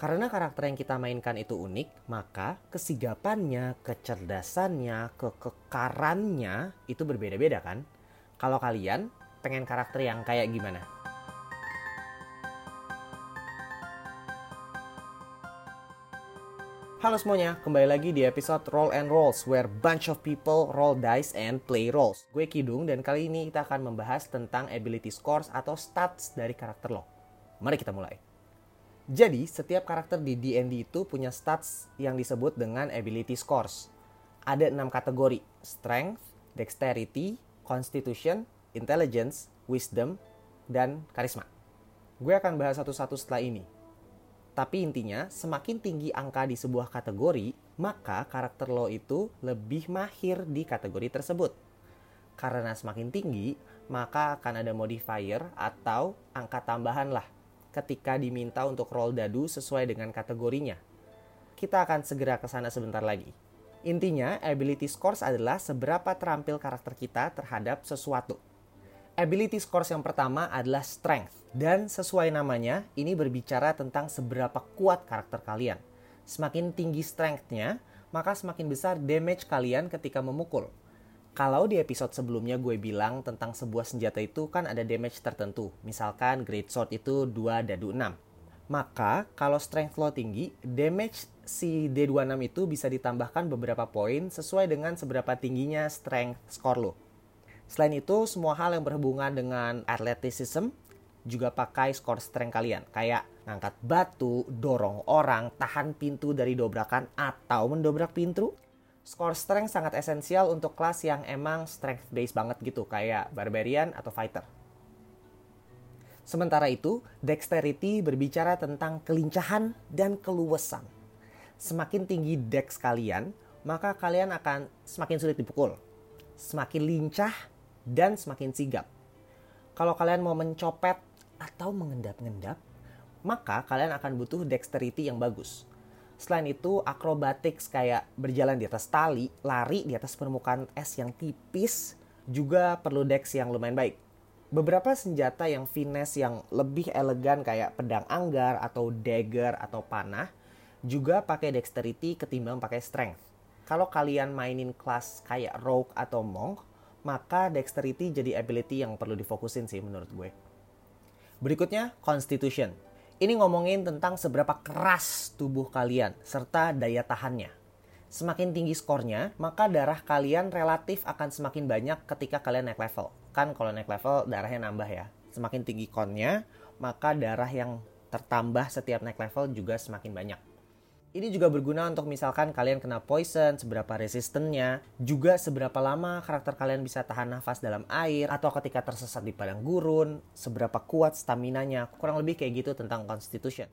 Karena karakter yang kita mainkan itu unik, maka kesigapannya, kecerdasannya, kekekarannya itu berbeda-beda kan? Kalau kalian pengen karakter yang kayak gimana? Halo semuanya, kembali lagi di episode Roll and Rolls where bunch of people roll dice and play roles. Gue Kidung dan kali ini kita akan membahas tentang ability scores atau stats dari karakter lo. Mari kita mulai. Jadi, setiap karakter di D&D itu punya stats yang disebut dengan ability scores. Ada enam kategori, strength, dexterity, constitution, intelligence, wisdom, dan charisma. Gue akan bahas satu-satu setelah ini. Tapi intinya, semakin tinggi angka di sebuah kategori, maka karakter lo itu lebih mahir di kategori tersebut. Karena semakin tinggi, maka akan ada modifier atau angka tambahan lah ketika diminta untuk roll dadu sesuai dengan kategorinya. Kita akan segera ke sana sebentar lagi. Intinya, ability scores adalah seberapa terampil karakter kita terhadap sesuatu. Ability scores yang pertama adalah strength. Dan sesuai namanya, ini berbicara tentang seberapa kuat karakter kalian. Semakin tinggi strength-nya, maka semakin besar damage kalian ketika memukul. Kalau di episode sebelumnya gue bilang tentang sebuah senjata itu kan ada damage tertentu. Misalkan Great Sword itu 2 dadu 6. Maka kalau strength lo tinggi, damage si D26 itu bisa ditambahkan beberapa poin sesuai dengan seberapa tingginya strength score lo. Selain itu, semua hal yang berhubungan dengan athleticism juga pakai skor strength kalian. Kayak ngangkat batu, dorong orang, tahan pintu dari dobrakan, atau mendobrak pintu. Skor strength sangat esensial untuk kelas yang emang strength based banget gitu, kayak barbarian atau fighter. Sementara itu, dexterity berbicara tentang kelincahan dan keluasan. Semakin tinggi dex kalian, maka kalian akan semakin sulit dipukul. Semakin lincah dan semakin sigap. Kalau kalian mau mencopet atau mengendap-endap, maka kalian akan butuh dexterity yang bagus. Selain itu, acrobatics kayak berjalan di atas tali, lari di atas permukaan es yang tipis, juga perlu dex yang lumayan baik. Beberapa senjata yang finesse yang lebih elegan kayak pedang anggar atau dagger atau panah juga pakai dexterity ketimbang pakai strength. Kalau kalian mainin kelas kayak rogue atau monk, maka dexterity jadi ability yang perlu difokusin sih menurut gue. Berikutnya, constitution. Ini ngomongin tentang seberapa keras tubuh kalian serta daya tahannya. Semakin tinggi skornya, maka darah kalian relatif akan semakin banyak ketika kalian naik level. Kan kalau naik level darahnya nambah ya. Semakin tinggi konnya, maka darah yang tertambah setiap naik level juga semakin banyak. Ini juga berguna untuk misalkan kalian kena poison, seberapa resistennya, juga seberapa lama karakter kalian bisa tahan nafas dalam air, atau ketika tersesat di padang gurun, seberapa kuat stamina-nya, kurang lebih kayak gitu tentang constitution.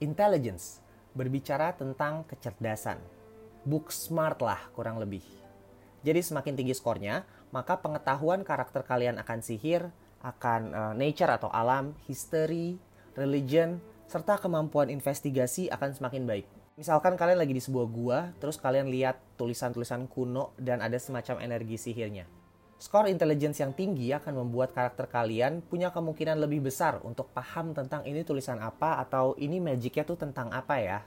Intelligence, berbicara tentang kecerdasan. Book smart lah kurang lebih. Jadi semakin tinggi skornya, maka pengetahuan karakter kalian akan sihir, akan uh, nature atau alam, history, religion, serta kemampuan investigasi akan semakin baik. Misalkan kalian lagi di sebuah gua, terus kalian lihat tulisan-tulisan kuno dan ada semacam energi sihirnya. Skor intelligence yang tinggi akan membuat karakter kalian punya kemungkinan lebih besar untuk paham tentang ini tulisan apa atau ini magicnya tuh tentang apa ya.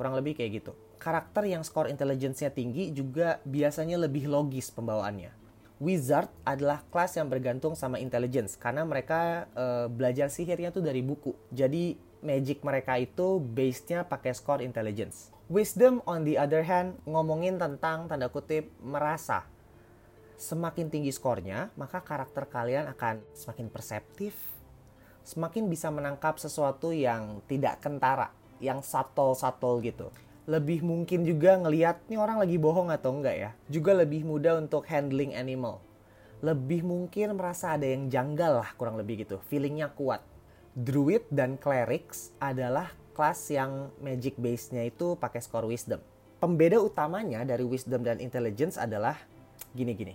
Kurang lebih kayak gitu. Karakter yang skor intelligence-nya tinggi juga biasanya lebih logis pembawaannya. Wizard adalah kelas yang bergantung sama intelligence karena mereka e, belajar sihirnya tuh dari buku. Jadi magic mereka itu base-nya pakai score intelligence. Wisdom on the other hand ngomongin tentang tanda kutip merasa. Semakin tinggi skornya, maka karakter kalian akan semakin perseptif, semakin bisa menangkap sesuatu yang tidak kentara, yang subtle-subtle gitu. Lebih mungkin juga ngeliat nih orang lagi bohong atau enggak ya. Juga lebih mudah untuk handling animal. Lebih mungkin merasa ada yang janggal lah kurang lebih gitu. Feelingnya kuat Druid dan Clerics adalah kelas yang magic base-nya itu pakai skor wisdom. Pembeda utamanya dari wisdom dan intelligence adalah gini-gini.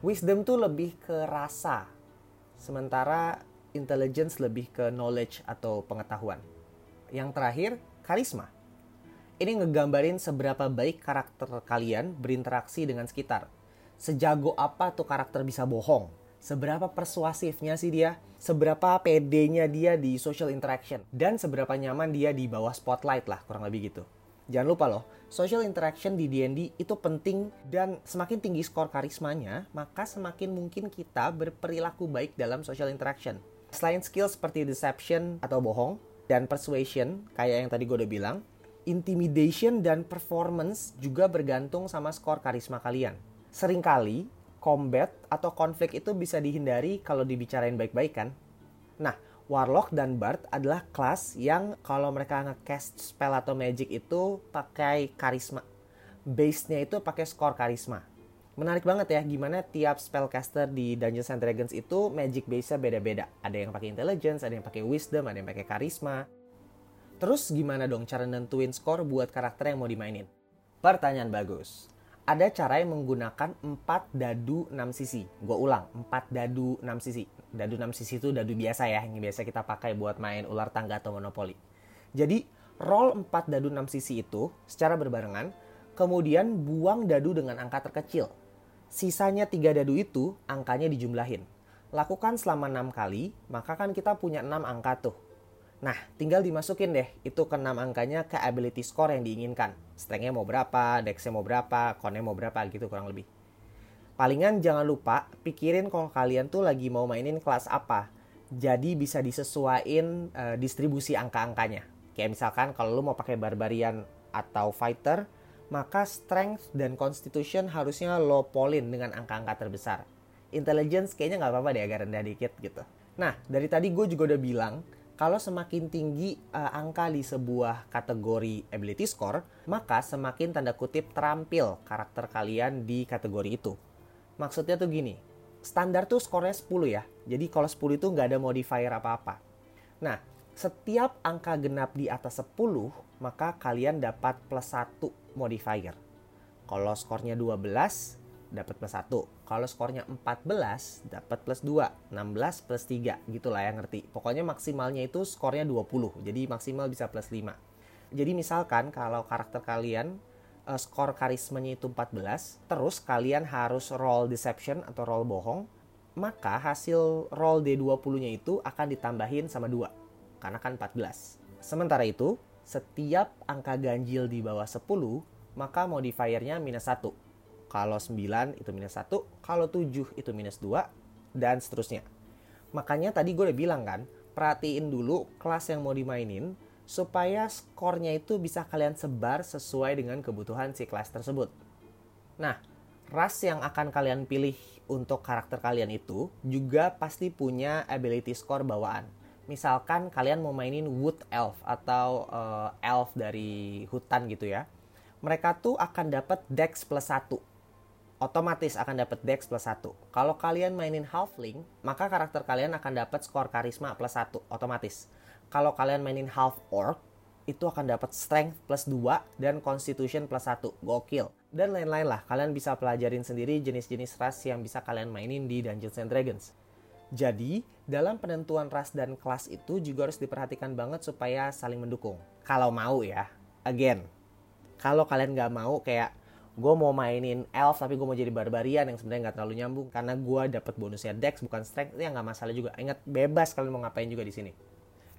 Wisdom tuh lebih ke rasa, sementara intelligence lebih ke knowledge atau pengetahuan. Yang terakhir, karisma. Ini ngegambarin seberapa baik karakter kalian berinteraksi dengan sekitar. Sejago apa tuh karakter bisa bohong, Seberapa persuasifnya sih dia? Seberapa pedenya dia di social interaction? Dan seberapa nyaman dia di bawah spotlight lah, kurang lebih gitu. Jangan lupa loh, social interaction di D&D itu penting dan semakin tinggi skor karismanya, maka semakin mungkin kita berperilaku baik dalam social interaction. Selain skill seperti deception atau bohong, dan persuasion, kayak yang tadi gue udah bilang, intimidation dan performance juga bergantung sama skor karisma kalian. Seringkali combat atau konflik itu bisa dihindari kalau dibicarain baik-baik kan. Nah, Warlock dan Bard adalah kelas yang kalau mereka nge-cast spell atau magic itu pakai karisma. Base-nya itu pakai skor karisma. Menarik banget ya gimana tiap spellcaster di Dungeons and Dragons itu magic base-nya beda-beda. Ada yang pakai intelligence, ada yang pakai wisdom, ada yang pakai karisma. Terus gimana dong cara nentuin skor buat karakter yang mau dimainin? Pertanyaan bagus ada cara yang menggunakan 4 dadu 6 sisi. Gue ulang, 4 dadu 6 sisi. Dadu 6 sisi itu dadu biasa ya, yang biasa kita pakai buat main ular tangga atau monopoli. Jadi, roll 4 dadu 6 sisi itu secara berbarengan, kemudian buang dadu dengan angka terkecil. Sisanya 3 dadu itu angkanya dijumlahin. Lakukan selama 6 kali, maka kan kita punya 6 angka tuh. Nah, tinggal dimasukin deh itu ke 6 angkanya ke ability score yang diinginkan. Strength-nya mau berapa, dex-nya mau berapa, con-nya mau berapa gitu kurang lebih. Palingan jangan lupa pikirin kalau kalian tuh lagi mau mainin kelas apa. Jadi bisa disesuaikan uh, distribusi angka-angkanya. Kayak misalkan kalau lu mau pakai barbarian atau fighter, maka strength dan constitution harusnya lo polin dengan angka-angka terbesar. Intelligence kayaknya nggak apa-apa deh agak rendah dikit gitu. Nah, dari tadi gue juga udah bilang, kalau semakin tinggi uh, angka di sebuah kategori ability score, maka semakin tanda kutip terampil karakter kalian di kategori itu. Maksudnya tuh gini, standar tuh skornya 10 ya. Jadi kalau 10 itu nggak ada modifier apa-apa. Nah, setiap angka genap di atas 10, maka kalian dapat plus 1 modifier. Kalau skornya 12, dapat plus 1. Kalau skornya 14 dapat plus 2, 16 plus 3 gitulah ya ngerti. Pokoknya maksimalnya itu skornya 20. Jadi maksimal bisa plus 5. Jadi misalkan kalau karakter kalian uh, skor karismanya itu 14, terus kalian harus roll deception atau roll bohong, maka hasil roll D20-nya itu akan ditambahin sama 2. Karena kan 14. Sementara itu, setiap angka ganjil di bawah 10, maka modifiernya minus 1 kalau 9 itu minus 1, kalau 7 itu minus 2, dan seterusnya. Makanya tadi gue udah bilang kan, perhatiin dulu kelas yang mau dimainin, supaya skornya itu bisa kalian sebar sesuai dengan kebutuhan si kelas tersebut. Nah, ras yang akan kalian pilih untuk karakter kalian itu juga pasti punya ability score bawaan. Misalkan kalian mau mainin wood elf atau uh, elf dari hutan gitu ya. Mereka tuh akan dapat dex plus 1 otomatis akan dapat dex plus 1. Kalau kalian mainin halfling, maka karakter kalian akan dapat skor karisma plus 1 otomatis. Kalau kalian mainin half orc, itu akan dapat strength plus 2 dan constitution plus 1. Gokil. Dan lain-lain lah, kalian bisa pelajarin sendiri jenis-jenis ras yang bisa kalian mainin di Dungeons and Dragons. Jadi, dalam penentuan ras dan kelas itu juga harus diperhatikan banget supaya saling mendukung. Kalau mau ya, again, kalau kalian nggak mau kayak gue mau mainin elf tapi gue mau jadi barbarian yang sebenarnya nggak terlalu nyambung. Karena gue dapat bonusnya dex bukan strength. Itu ya nggak masalah juga. Ingat bebas kalian mau ngapain juga di sini.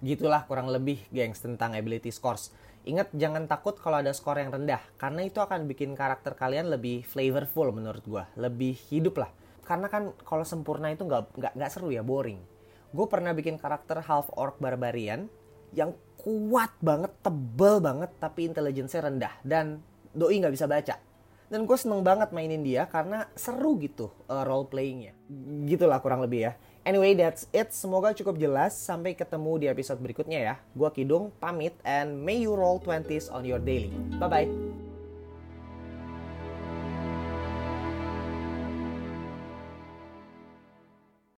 Gitulah kurang lebih gengs tentang ability scores. Ingat jangan takut kalau ada skor yang rendah. Karena itu akan bikin karakter kalian lebih flavorful menurut gue lebih hidup lah. Karena kan kalau sempurna itu nggak nggak nggak seru ya boring. Gue pernah bikin karakter half orc barbarian yang kuat banget tebel banget tapi intelligence-nya rendah. Dan doi nggak bisa baca dan gue seneng banget mainin dia karena seru gitu uh, role playingnya. Gitulah kurang lebih ya. Anyway that's it. Semoga cukup jelas. Sampai ketemu di episode berikutnya ya. Gue Kidung pamit and may you roll 20s on your daily. Bye bye